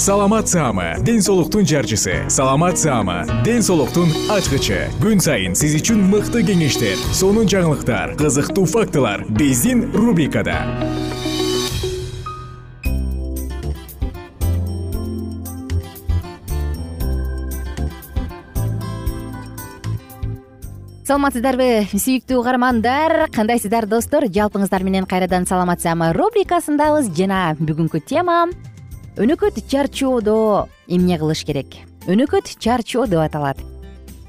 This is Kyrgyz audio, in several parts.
саламат саама ден соолуктун жарчысы. Саламат саама ден соолуктун ачкычы. Күн сайын сиз үчүн мыкты кеңештер сонун жаңылыктар кызыктуу фактылар биздин рубрикада. Саламатсыздарбы сүйүктүү угармандар. Кандайсыздар достор? Жалпыңыздар менен кайрадан саламатсызамы рубрикасындабыз. Жана бүгүнкү тема өнөкөт чарчоодо эмне кылыш керек? Өнөкөт чарчоо деп аталат.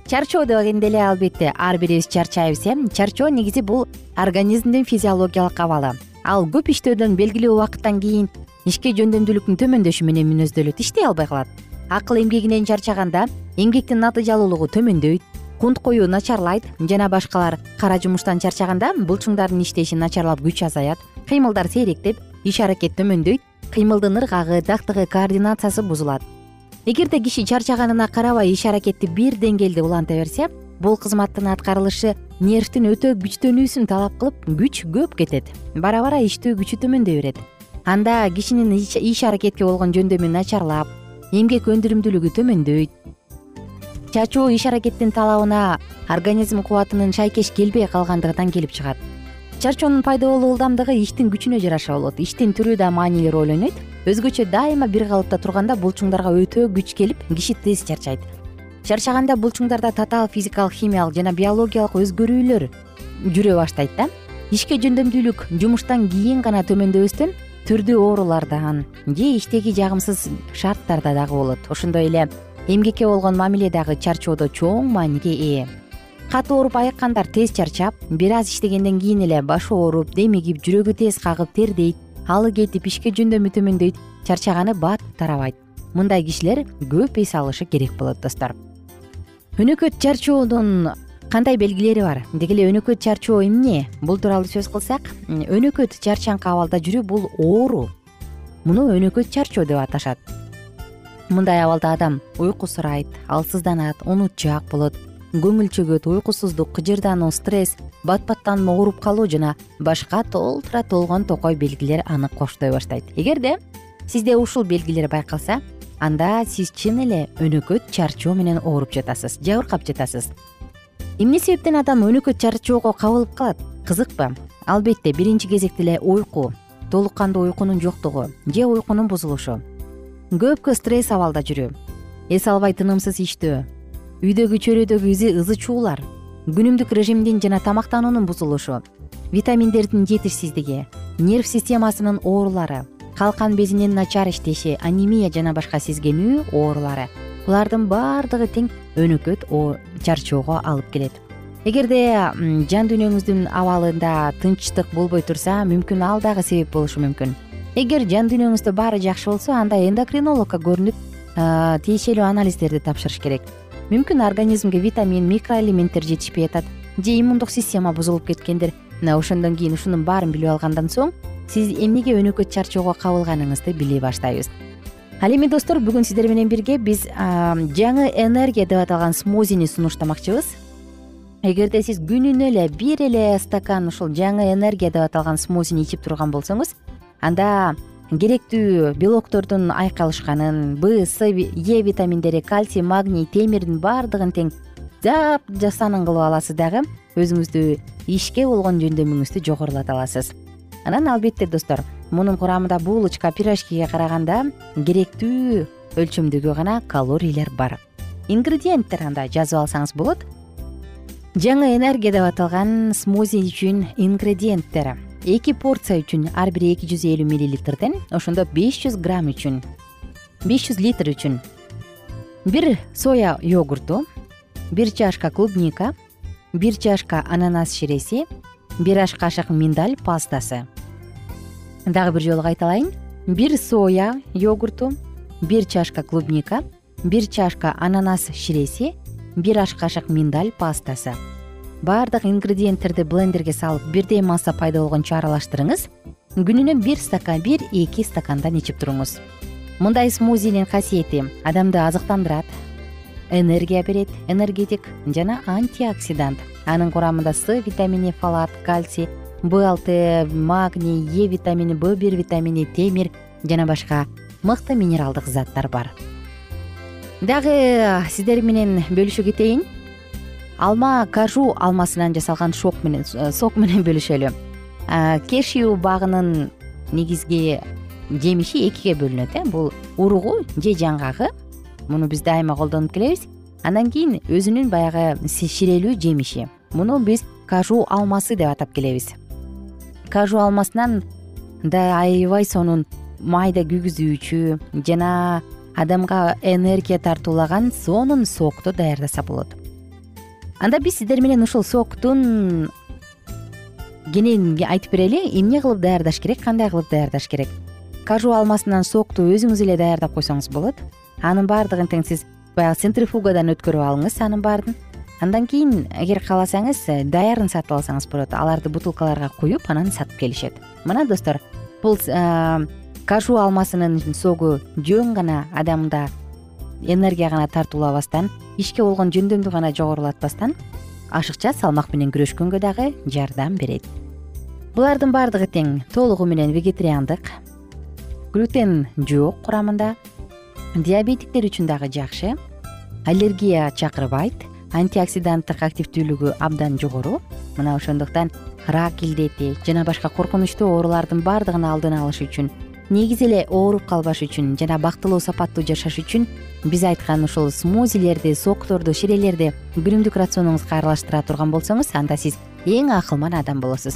Чарчоо дегенде эле албетте ар бирибиз чарчайбыз э? Чарчоо негизи бул организмдин физиологиялык абалы. Ал көп иштөөдөн белгилүү убакыттан кийин ишке жөндөмдүүлүктүн төмөндөшү менен мүнөздөлөт иштей албай калат. Акыл эмгегинен чарчаганда эмгектин натыйжалуулугу төмөндөйт кунт коюу начарлайт жана башкалар кара жумуштан чарчаганда булчуңдардын иштеши начарлап күч азаят кыймылдар сейректеп иш аракет төмөндөйт кыймылдын ыргагы дактыгы координациясы бузулат. Эгерде киши чарчаганына карабай иш аракетти бир деңгээлде уланта берсе бул кызматтын аткарылышы нервтин өтө күчтөнүүсүн талап кылып күч көп кетет. Бара бара иштөө күчү төмөндөй берет. Анда кишинин иш аракетке болгон жөндөмү начарлап эмгек өндүрүмдүүлүгү төмөндөйт. Чачуу иш аракеттин талабына организм кубатынын шайкеш келбей калгандыгынан келип чыгат чарчоонун пайда болуу ылдамдыгы иштин күчүнө жараша болот. Иштин түрү да маанилүү роль ойнойт. Өзгөчө дайыма бир калыпта турганда булчуңдарга өтө күч келип киши тез чарчайт. Чарчаганда булчуңдарда татаал физикалык химиялык жана биологиялык өзгөрүүлөр жүрө баштайт да. Ишке жөндөмдүүлүк жумуштан кийин гана төмөндөбөстөн түрдүү оорулардан же иштеги жагымсыз шарттарда дагы болот. Ошондой эле эмгекке болгон мамиле дагы чарчоодо чоң мааниге ээ катуу ооруп айыккандар тез чарчап бир аз иштегенден кийин эле башы ооруп демигип жүрөгү тез кагып тердейт. Алы кетип ишке жөндөмү төмөндөйт чарчаганы бат тарабайт мындай кишилер көп эс алышы керек болот достор. Өнөкөт чарчоодун кандай белгилери бар? Деги эле өнөкөт чарчоо эмне? Бул тууралуу сөз кылсак өнөкөт чарчаңкы абалда жүрүү бул оору. Муну өнөкөт чарчоо деп аташат. Мындай абалда адам уйкусурайт алсызданат унутжак болот көңүл чөгөт уйкусуздук кыжырдануу стресс бат баттанма ооруп калуу жана башка толтура толгон токой белгилер аны коштой баштайт. Эгерде сизде ушул белгилер байкалса анда сиз чын эле өнөкөт чарчоо менен ооруп жатасыз жабыркап жатасыз. Эмне себептен адам өнөкөт чарчоого кабылып калат? Кызыкпы. Албетте биринчи кезекте эле уйку толук кандуу уйкунун жоктугу же уйкунун бузулушу. Көпкө стресс абалда жүрүү. Эс албай тынымсыз иштөө үйдөгү чөйрөдөгү ызы чуулар. Күнүмдүк режимдин жана тамактануунун бузулушу витаминдердин жетишсиздиги нерв системасынын оорулары калкан безинин начар иштеши анемия жана башка сезгенүү оорулары. Булардын баардыгы тең өнөкөт чарчоого алып келет. Эгерде жан дүйнөңүздүн абалында тынчтык болбой турса мүмкүн ал дагы себеп болушу мүмкүн. Эгер жан дүйнөңүздө баары жакшы болсо анда эндокринологко көрүнүп тиешелүү анализдерди тапшырыш керек мүмкүн организмге витамин микроэлементтер жетишпей атат. Же иммундук система бузулуп кеткендир мына ошондон кийин ушунун баарын билип алгандан соң сиз эмнеге өнөкөт чарчоого кабылганыңызды биле баштайбыз. Ал эми достор бүгүн сиздер менен бирге биз жаңы энергия деп аталган смозини сунуштамакчыбыз. Эгерде сиз күнүнө эле бир эле стакан ушул жаңы энергия деп аталган смозини ичип турган болсоңуз анда керектүү белоктордун айкалышканын б с е витаминдери кальций магний темирдин баардыгын тең жап жасанын кылып аласыз дагы өзүңүздү ишке болгон жөндөмүңүздү жогорулата аласыз. Анан албетте достор мунун курамында булочка пирожкиге караганда керектүү өлчөмдөгү гана калориялер бар. Ингредиенттер анда жазып алсаңыз болот. Жаңы энергия деп аталган смози үчүн ингредиенттер эки порция үчүн ар бири эки жүз элүү миллилитрден ошондо беш жүз грамм үчүн беш жүз литр үчүн. Бир соя йогурту бир чашка клубника бир чашка ананас ширеси бир аш кашык миндаль пастасы. Дагы бир жолу кайталайын. Бир соя йогурту бир чашка клубника бир чашка ананас ширеси бир аш кашык миндаль пастасы баардык ингредиенттерди блендерге салып бирдей масса пайда болгончо аралаштырыңыз күнүнө бир стакан бир эки стакандан ичип туруңуз. Мындай смузинин касиети адамды азыктандырат энергия берет энергетик жана антиоксидант. Анын курамында с витамини фалат кальций б алты магний е витамини б бир витамини темир жана башка мыкты минералдык заттар бар. Дагы сиздер менен бөлүшө кетейин алма кажу алмасынан жасалган шок менен э, сок менен бөлүшөлү. Кешью багынын негизги жемиши экиге бөлүнөт э. Бул уругу же жаңгагы. Муну биз дайыма колдонуп келебиз. Андан кийин өзүнүн баягы ширелүү жемиши. Муну биз кажу алмасы деп атап келебиз. Кажу алмасынан да аябай сонун майда күйгүзүүчү жана адамга энергия тартуулаган сонун сокту даярдаса болот анда биз сиздер менен ушул соктун кененин айтып берели. Эмне кылып даярдаш керек кандай кылып даярдаш керек? Кажу алмасынан сокту өзүңүз эле даярдап койсоңуз болот. Анын баардыгын тең сиз баягы центрифугадан өткөрүп алыңыз анын баарын андан кийин эгер кааласаңыз даярын сатып алсаңыз болот. Аларды бутылкаларга куюп анан сатып келишет. Мына достор бул кажу алмасынын согу жөн гана адамда энергия гана тартуулабастан ишке болгон жөндөмдү гана жогорулатпастан ашыкча салмак менен күрөшкөнгө дагы жардам берет. Булардын баардыгы тең толугу менен вегетариандык глютен жок курамында диабетиктер үчүн дагы жакшы аллергия чакырбайт антиоксиданттык активдүүлүгү абдан жогору. Мына ошондуктан рак илдети жана башка коркунучтуу оорулардын баардыгын алдын алыш үчүн негизи эле ооруп калбаш үчүн жана бактылуу сапаттуу жашаш үчүн биз айткан ушул смузилерди сокторду ширелерди күнүмдүк рационуңузга аралаштыра турган болсоңуз анда сиз эң акылман адам болосуз.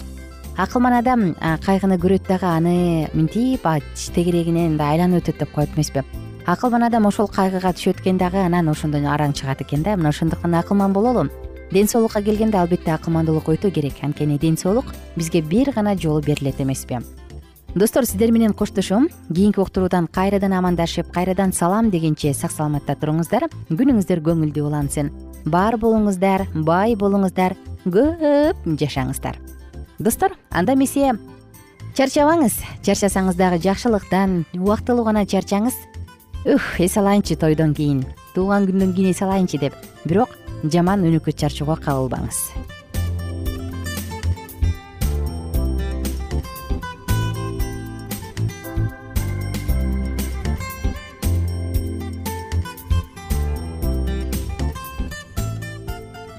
Акылман адам кайгыны көрөт дагы аны мынтип тегерегинен мындай айланып өтөт деп коет эмеспи. Акылман адам ошол кайгыга түшөт экен дагы анан ошондон араң чыгат экен да мына ошондуктан акылман бололу. Ден соолукка келгенде албетте акылмандуулук өтө керек анткени ден соолук бизге бир гана жолу берилет эмеспи достор сиздер менен коштошом. Кийинки уктуруудан кайрадан амандашып кайрадан салам дегенче сак саламатта туруңуздар. Күнүңүздөр көңүлдүү улансын бар болуңуздар бай болуңуздар. Көп жашаңыздар. Достор анда эмесе чарчабаңыз. Чарчасаңыз дагы жакшылыктан убактылуу гана чарчаңыз. Ух эс алайынчы тойдон кийин. Туулган күндөн кийин эс алайынчы деп. Бирок жаман өнөкөт чарчоого кабылбаңыз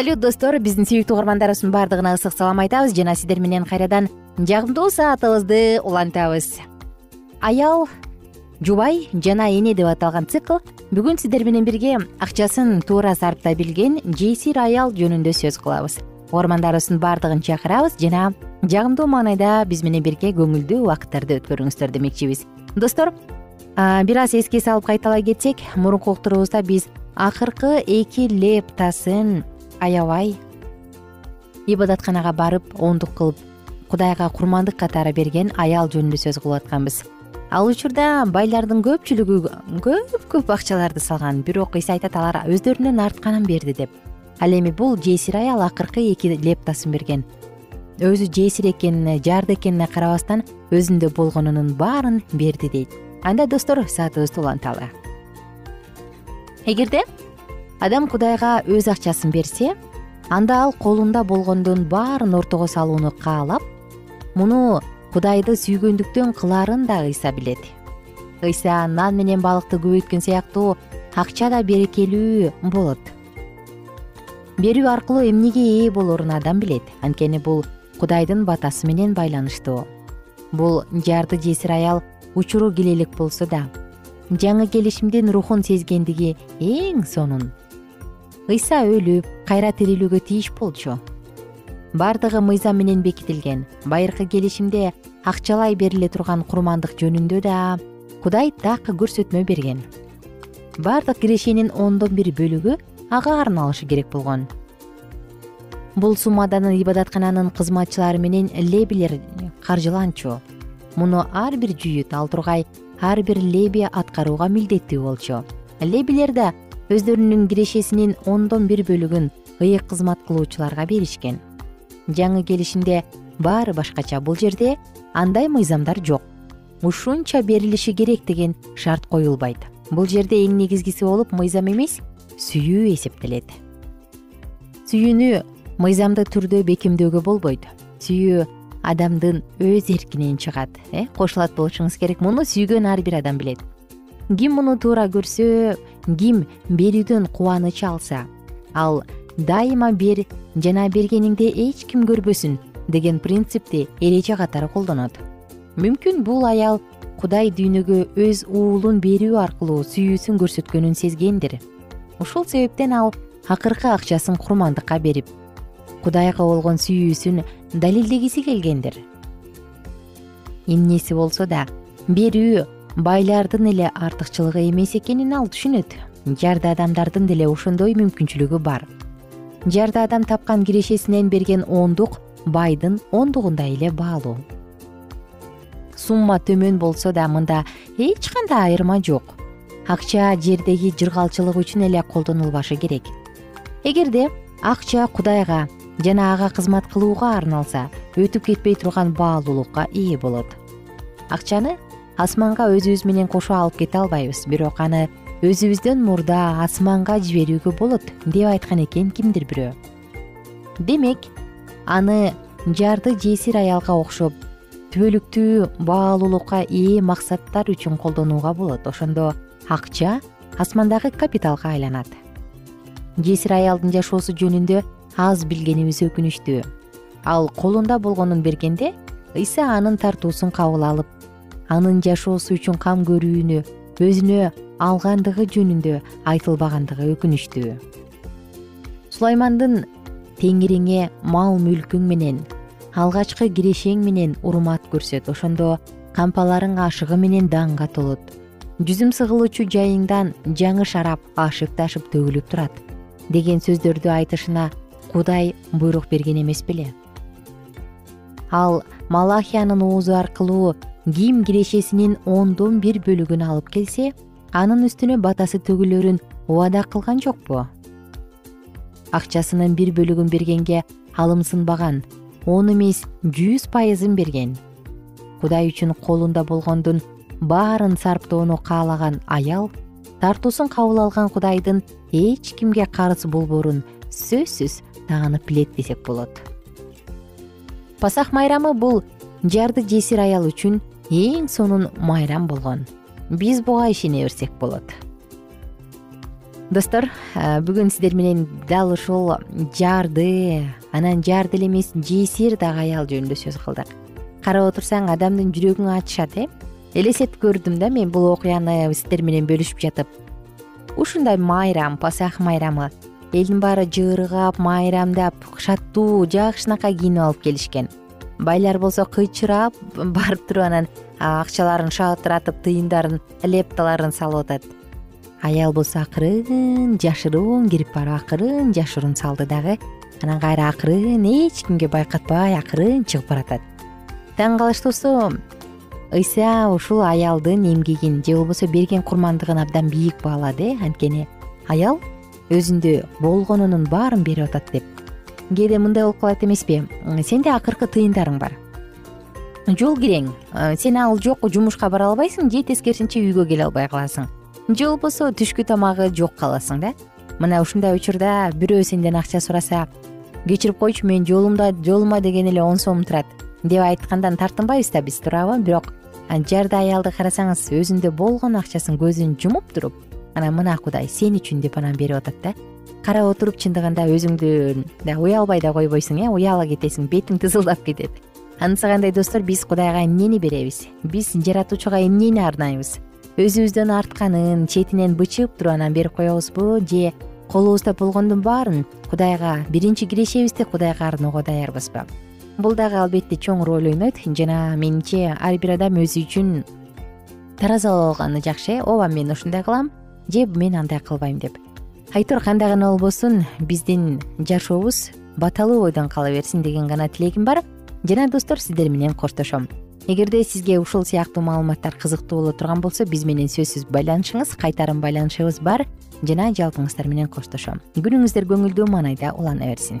салют достор. Биздин сүйүктүү угармандарыбыздын баардыгына ысык салам айтабыз. Жана сиздер менен кайрадан жагымдуу саатыбызды улантабыз. Аял жубай жана эне деп аталган цикл бүгүн сиздер менен бирге акчасын туура сарптай билген жесир аял жөнүндө сөз кылабыз. Угармандарыбыздын баардыгын чакырабыз жана жагымдуу маанайда биз менен бирге көңүлдүү убакыттарды өткөрүңүздөр демекчибиз. Достор бир аз эске салып кайталай кетсек мурунку уктуруубузда биз акыркы эки лептасын аябай. Ибадатканага барып ондук кылып кудайга курмандык катары берген аял жөнүндө сөз кылып атканбыз. Ал учурда байлардын көпчүлүгү көп көп акчаларды салган бирок иса айтат алар өздөрүнөн артканын берди деп. Ал эми бул жесир аял акыркы эки лептасын берген. Өзү жесир экенине жарды экенине карабастан өзүндө болгонунун баарын берди дейт. Анда достор саатыбызды уланталы эгерде адам кудайга өз акчасын берсе анда ал колунда болгондун баарын ортого салууну каалап муну кудайды сүйгөндүктөн кылаарын да ыйса билет. Ыйса нан менен балыкты көбөйткөн сыяктуу акча да берекелүү болот. Берүү аркылуу эмнеге ээ болоорун адам билет. Анткени бул кудайдын батасы менен байланыштуу. Бул жарды жесир аял учуру киле элек болсо да жаңы келишимдин рухун сезгендиги эң сонун ыйса өлүп кайра тирилүүгө тийиш болчу. Баардыгы мыйзам менен бекитилген байыркы келишимде акчалай бериле турган курмандык жөнүндө да кудай так көрсөтмө берген. Баардык кирешенин ондон бир бөлүгү ага арналышы керек болгон. Бул суммадан ибадаткананын кызматчылары менен лебилер каржыланчу. Муну ар бир жүйүт ал тургай ар бир леби аткарууга милдеттүү болчу. Лебилер да өздөрүнүн кирешесинин ондон бир бөлүгүн ыйык кызмат кылуучуларга беришкен. Жаңы келишимде баары башкача бул жерде андай мыйзамдар жок. Ушунча берилиши керек деген шарт коюлбайт. Бул жерде эң негизгиси болуп мыйзам эмес сүйүү эсептелет. Сүйүүнү мыйзамдык түрдө бекемдөөгө болбойт. Сүйүү адамдын өз эркинен чыгат э? Кошулат болушуңуз керек. Муну сүйгөн ар бир адам билет. Ким муну туура көрсө ким берүүдөн кубаныч алса. Ал дайыма бер жана бергениңди эч ким көрбөсүн деген принципти эреже катары колдонот. Мүмкүн бул аял кудай дүйнөгө өз уулун берүү аркылуу сүйүүсүн көрсөткөнүн сезгендир. Ушул себептен ал акыркы акчасын курмандыкка берип кудайга болгон сүйүүсүн далилдегиси келгендир. Эмнеси болсо да берүү байлардын эле артыкчылыгы эмес экенин ал түшүнөт. Жарды адамдардын деле ошондой мүмкүнчүлүгү бар. Жарды адам тапкан кирешесинен берген ондук байдын ондугундай эле баалуу сумма төмөн болсо да мында эч кандай айырма жок. Акча жердеги жыргалчылык үчүн эле колдонулбашы керек. Эгерде акча кудайга жана ага кызмат кылууга арналса өтүп кетпей турган баалуулукка ээ болот. Акчаны асманга өзүбүз менен кошо алып кете албайбыз бирок аны өзүбүздөн мурда асманга жиберүүгө болот деп айткан экен кимдир бирөө. Демек аны жарды жесир аялга окшоп түбөлүктүү баалуулукка ээ максаттар үчүн колдонууга болот. Ошондо акча асмандагы капиталга айланат. Жесир аялдын жашоосу жөнүндө аз билгенибиз өкүнүчтүү. Ал колунда болгонун бергенде ыйса анын тартуусун кабыл алып анын жашоосу үчүн кам көрүүнү өзүнө алгандыгы жөнүндө айтылбагандыгы өкүнүчтүү. Сулаймандын теңириңе мал мүлкүң менен алгачкы кирешең менен урмат көрсөт ошондо кампаларың ашыгы менен даңга толот. Жүзүм сыгылуучу жайыңдан жаңы шарап ашып ташып төгүлүп турат деген сөздөрдү айтышына кудай буйрук берген эмес беле. Ал малахиянын оозу аркылуу ким кирешесинин ондон бир бөлүгүн алып келсе анын үстүнө батасы төгүлөрүн убада кылган жокпу. Акчасынын бир бөлүгүн бергенге алымсынбаган он эмес жүз пайызын берген. Кудай үчүн колунда болгондун баарын сарптоону каалаган аял тартуусун кабыл алган кудайдын эч кимге карыз болбоорун сөзсүз таанып билет десек болот. Пасах майрамы бул жарды жесир аял үчүн эң сонун майрам болгон. Биз буга ишене берсек болот. Достор бүгүн сиздер менен дал ушул жарды анан жар деле эмес жесир дагы аял жөнүндө сөз кылдык. Карап отурсаң адамдын жүрөгүн ачышат э? Элестетип көрдүм да мен бул окуяны сиздер менен бөлүшүп жатып. Ушундай майрам пасах майрамы. Элдин баары жыырыгап майрамдап шаттуу жакшынакай кийинип алып келишкен байлар болсо кыйчырап барып туруп анан акчаларын шатыратып тыйындарын лепталарын салып атат. Аял болсо акырын жашыруун кирип барып акырын жашыруун салды дагы. Анан кайра акырын эч кимге байкатпай акырын чыгып баратат. Таң калыштуусу ыйса ушул аялдын эмгегин же болбосо берген курмандыгын абдан бийик баалады. Э анткени аял өзүндө болгонунун баарын берип атат деп кээде мындай болуп калат эмеспи. Сенде акыркы тыйындарың бар. Жол кирең. Сен ал жок жумушка бара албайсың же тескерисинче үйгө келе албай каласың. Же болбосо түшкү тамагы жок каласың да. Мына ушундай учурда бирөө сенден акча сураса кечирип койчу менин жолумда жолума деген эле он сомум турат деп айткандан тартынбайбыз да биз туурабы. Бирок жарды аялды карасаңыз өзүндө болгон акчасын көзүн жумуп туруп анан мына кудай сен үчүн деп анан берип атат да карап отуруп чындыгында өзүңдү уялбай да койбойсуң э уяла кетесиң бетиң тызылдап кетет. Анысы достор биз кудайга эмнени беребиз? Биз жаратуучуга эмнени арнайбыз? Өзүбүздөн артканын четинен бычып туруп анан берип коебузбу? Же колубузда болгондун баарын кудайга биринчи кирешебизди кудайга арноого даярбызбы бул дагы албетте чоң роль ойнойт. Жана менимче ар бир адам өзү үчүн таразалап алганы жакшы э. Ооба мен ушундай кылам же мен андай кылбайм деп айтор кандай гана болбосун? Биздин жашообуз баталуу бойдон кала берсин деген гана тилегим бар. Жана достор сиздер менен коштошом. Эгерде сизге ушул сыяктуу маалыматтар кызыктуу боло турган болсо биз менен сөзсүз байланышыңыз кайтарым байланышыбыз бар. Жана жалпыңыздар менен коштошом. Күнүңүздөр көңүлдүү маанайда улана берсин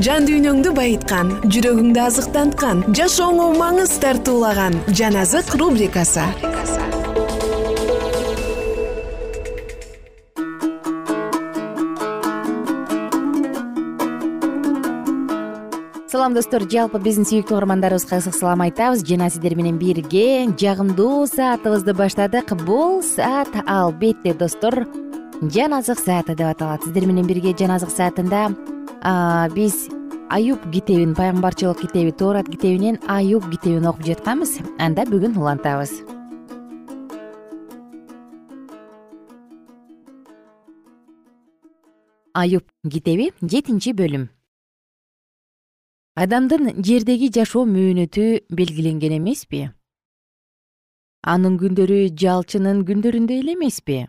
жан дүйнөңдү байыткан жүрөгүңдү азыктанткан жашооңо маңыз тартуулаган жан азык рубрикасы. Салам достор. Жалпы биздин сүйүктүү угармандарыбызга ысык салам айтабыз? Жана сиздер менен бирге жагымдуу саатыбызды баштадык. Бул саат албетте достор. Жан азык сааты деп аталат. Сиздер менен бирге жан азык саатында биз аюб китебин пайгамбарчылык китеби тоорат китебинен аюб китебин окуп жатканбыз. Анда бүгүн улантабыз. Аюб китеби жетинчи бөлүм. Адамдын жердеги жашоо мөөнөтү белгиленген эмеспи? Анын күндөрү жалчынын күндөрүндөй эле эмеспи?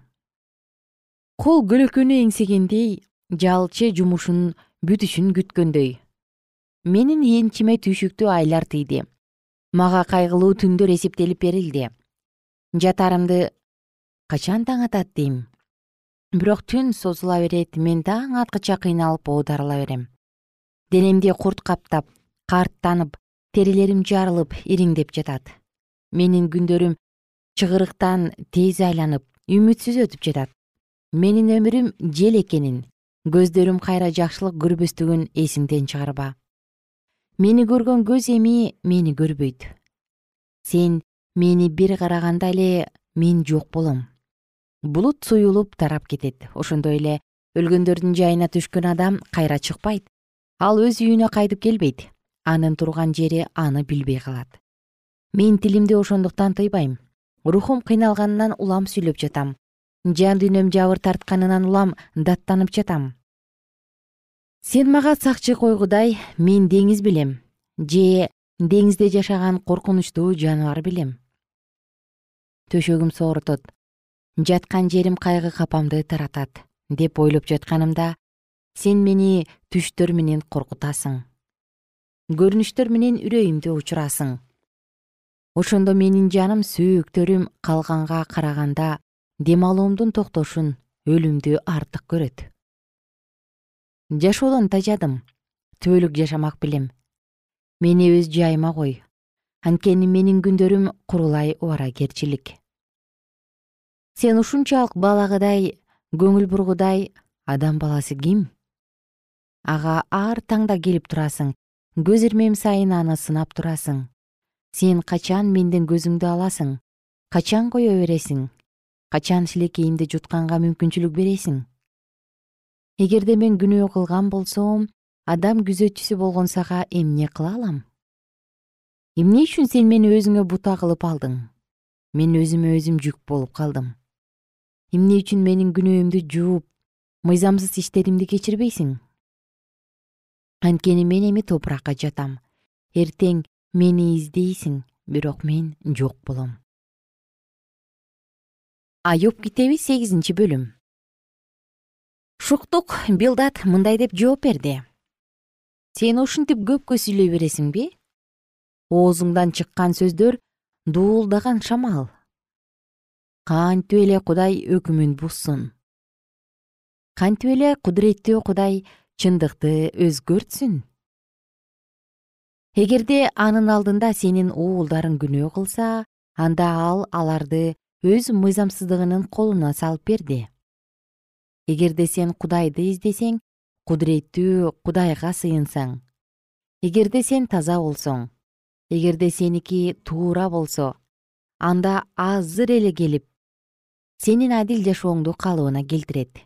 Кол көлөкөнү эңсегендей жалчы жумушунун бүтүшүн күткөндөй. Менин энчиме түйшүктүү айлар тийди. Мага кайгылуу түндөр эсептелип берилди. Жатаарымды качан таң атат дейм? Бирок түн созула берет мен таң аткыча кыйналып оодарыла берем. Денемди курт каптап карттанып терилерим жарылып ириңдеп жатат. Менин күндөрүм чыгырыктан тез айланып үмүтсүз өтүп жатат. Менин өмүрүм жел экенин көздөрүм кайра жакшылык көрбөстүгүн эсиңден чыгарба. Мени көргөн көз эми мени көрбөйт. Сен мени бир караганда эле мен жок болом. Булут суюлуп тарап кетет. Ошондой эле өлгөндөрдүн жайына түшкөн адам кайра чыкпайт. Ал өз үйүнө кайтып келбейт. Анын турган жери аны билбей калат. Мен тилимди ошондуктан тыйбайм. Рухум кыйналганынан улам сүйлөп жатам жан дүйнөм жабыр тартканынан улам даттанып жатам. Сен мага сакчы койгудай мен деңиз билем же деңизде жашаган коркунучтуу жаныбар билем. Төшөгүм сооротот жаткан жерим кайгы капамды таратат деп ойлоп жатканымда сен мени түштөр менен коркутасың. Көрүнүштөр менен үрөйүмдү учурасың. Ошондо менин жаным сөөктөрүм калганга караганда дем алуумдун токтошун өлүмдү артык көрөт. Жашоодон тажадым. Түбөлүк жашамак белем мени өз жайыма кой. Анткени менин күндөрүм курулай убаракерчилик сен ушунчалык балагыдай көңүл бургудай адам баласы ким? Ага ар таңда келип турасың көз ирмем сайын аны сынап турасың. Сен качан менден көзүңдү аласың? Качан кое бересиң качан шилекейимди жутканга мүмкүнчүлүк бересиң? Эгерде мен күнөө кылган болсом адам күзөтчүсү болгон сага эмне кыла алам? Эмне үчүн сен мени өзүңө бута кылып алдың? Мен өзүмө өзүм жүк болуп калдым. Эмне үчүн менин күнөөмдү жууп мыйзамсыз иштеримди кечирбейсиң? Анткени мен эми топуракка жатам. Эртең мени издейсиң бирок мен жок болом аюб китеби сегизинчи бөлүм. Шуктук билдат мындай деп жооп берди. Сен ушинтип көпкө сүйлөй бересиңби? Оозуңдан чыккан сөздөр дуулдаган шамал. Кантип эле кудай өкүмүн бузсун кантип эле кудуреттүү кудай чындыкты өзгөртсүн? Эгерде анын алдында сенин уулдарың күнөө кылса анда ал аларды өз мыйзамсыздыгынын колуна салып берди. Эгерде сен кудайды издесең кудуреттүү кудайга сыйынсаң. Эгерде сен таза болсоң эгерде сеники туура болсо анда азыр эле келип сенин адил жашооңду калыбына келтирет.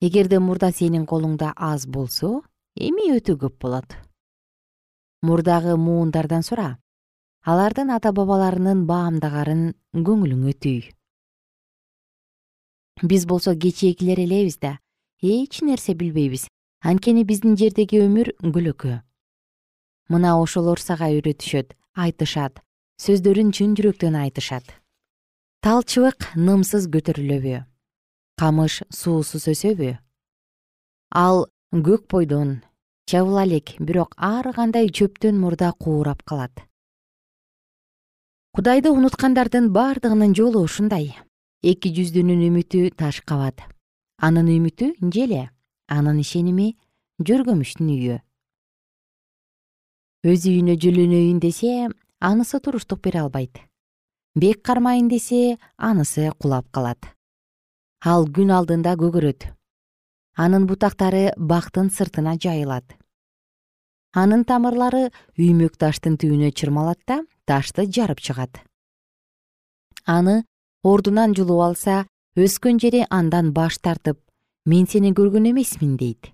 Эгерде мурда сенин колуңда аз болсо эми өтө көп болот. Мурдагы муундардан сура алардын ата бабаларынын баамдагарын көңүлүңө түй биз болсо кечээкилер элебиз да эч нерсе билбейбиз. Анткени биздин жердеги өмүр көлөкө мына ошолор сага үйрөтүшөт айтышат сөздөрүн чын жүрөктөн айтышат. Талчыбык нымсыз көтөрүлөбү камыш суусуз өсөбү ал көк бойдон чабыла элек бирок ар кандай чөптөн мурда куурап калат кудайды унуткандардын бардыгынын жолу ушундай. Эки жүздүүнүн үмүтү таш кабат. Анын үмүтү желе анын ишеними жөргөмүштүн үйү. Өз үйүнө жөлөнөйүн десе анысы туруштук бере албайт. Бек кармайын десе анысы кулап калат. Ал күн алдында көгөрөт. Анын бутактары бактын сыртына жайылат. Анын тамырлары үймөк таштын түбүнө чырмалат да ташты жарып чыгат. Аны ордунан жулуп алса өскөн жери андан баш тартып мен сени көргөн эмесмин дейт.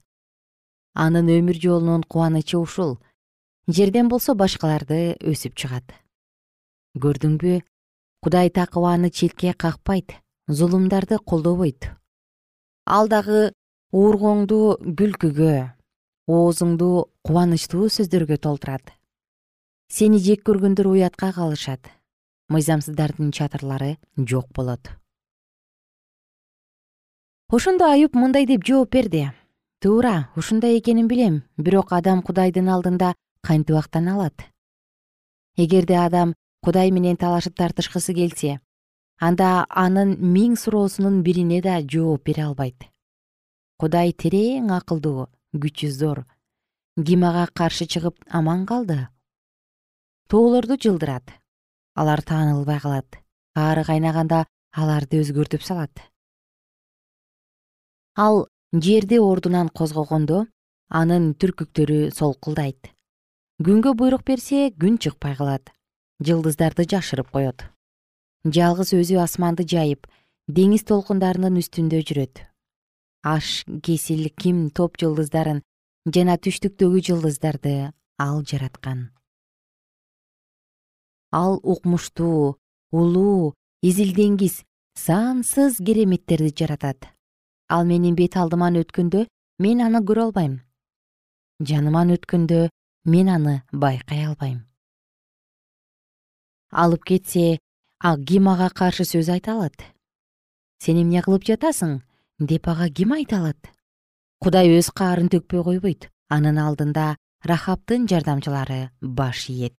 Анын өмүр жолунун кубанычы ушул. Жерден болсо башкаларды өсүп чыгат. Көрдүңбү кудай такыбаны четке какпайт зулумдарды колдобойт. Ал дагы уургоңду күлкүгө оозуңду кубанычтуу сөздөргө толтурат сени жек көргөндөр уятка калышат. Мыйзамсыздардын чатырлары жок болот. Ошондо аюп мындай деп жооп берди. Туура ушундай экенин билем бирок адам кудайдын алдында кантип актана алат? Эгерде адам кудай менен талашып тартышкысы келсе анда анын миң суроосунун бирине да жооп бере албайт. Кудай терең акылдуу күчү зор. Ким ага каршы чыгып аман калды тоолорду жылдырат. Алар таанылбай калат. Каары кайнаганда аларды өзгөртүп салат. Ал жерди ордунан козгогондо анын түркүктөрү солкулдайт. Күнгө буйрук берсе күн чыкпай калат. Жылдыздарды жашырып коет. Жалгыз өзү асманды жайып деңиз толкундарынын үстүндө жүрөт. Аш кесил ким топ жылдыздарын жана түштүктөгү жылдыздарды ал жараткан ал укмуштуу улуу изил деңиз сансыз кереметтерди жаратат. Ал менин бет алдыман өткөндө мен аны көрө албайм. Жаныман өткөндө мен аны байкай албайм. Алып кетсе ким ага каршы сөз айта алат. Сен эмне кылып жатасың? Деп ага ким айта алат. Кудай өз каарын төкпөй койбойт. Анын алдында рахабтын жардамчылары баш ийет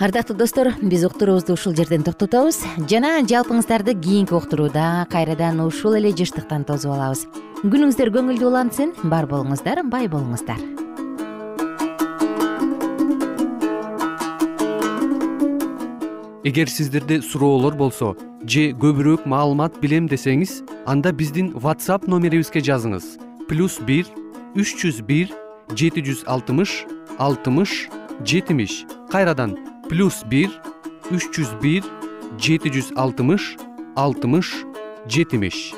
ардактуу достор биз уктуруубузду ушул жерден токтотобуз. Жана жалпыңыздарды кийинки уктурууда кайрадан ушул эле жыштыктан тосуп алабыз. Күнүңүздөр көңүлдүү улансын бар болуңуздар бай болуңуздар. Эгер сиздерде суроолор болсо же көбүрөөк маалымат билем десеңиз анда биздин whatsapp номерибизге жазыңыз. Плюс бир үч жүз бир жети жүз алтымыш алтымыш жетимиш. Кайрадан плюс бир үч жүз бир жети жүз алтымыш алтымыш жетимиш.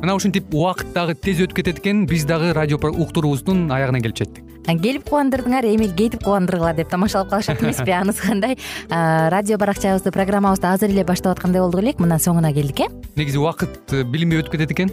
Мына ушинтип убакыт дагы тез өтүп кетет экен биз дагы радио уктуруубуздун аягына келип жеттик. Келип кубандырдыңар эми кетип кубандыргыла деп тамашалап калышат эмеспи анысы кандай? Радио баракчабызды программабызды азыр эле баштап аткандай болдук элек мына соңуна келдик э? Негизи убакыт э, билинбей өтүп кетет экен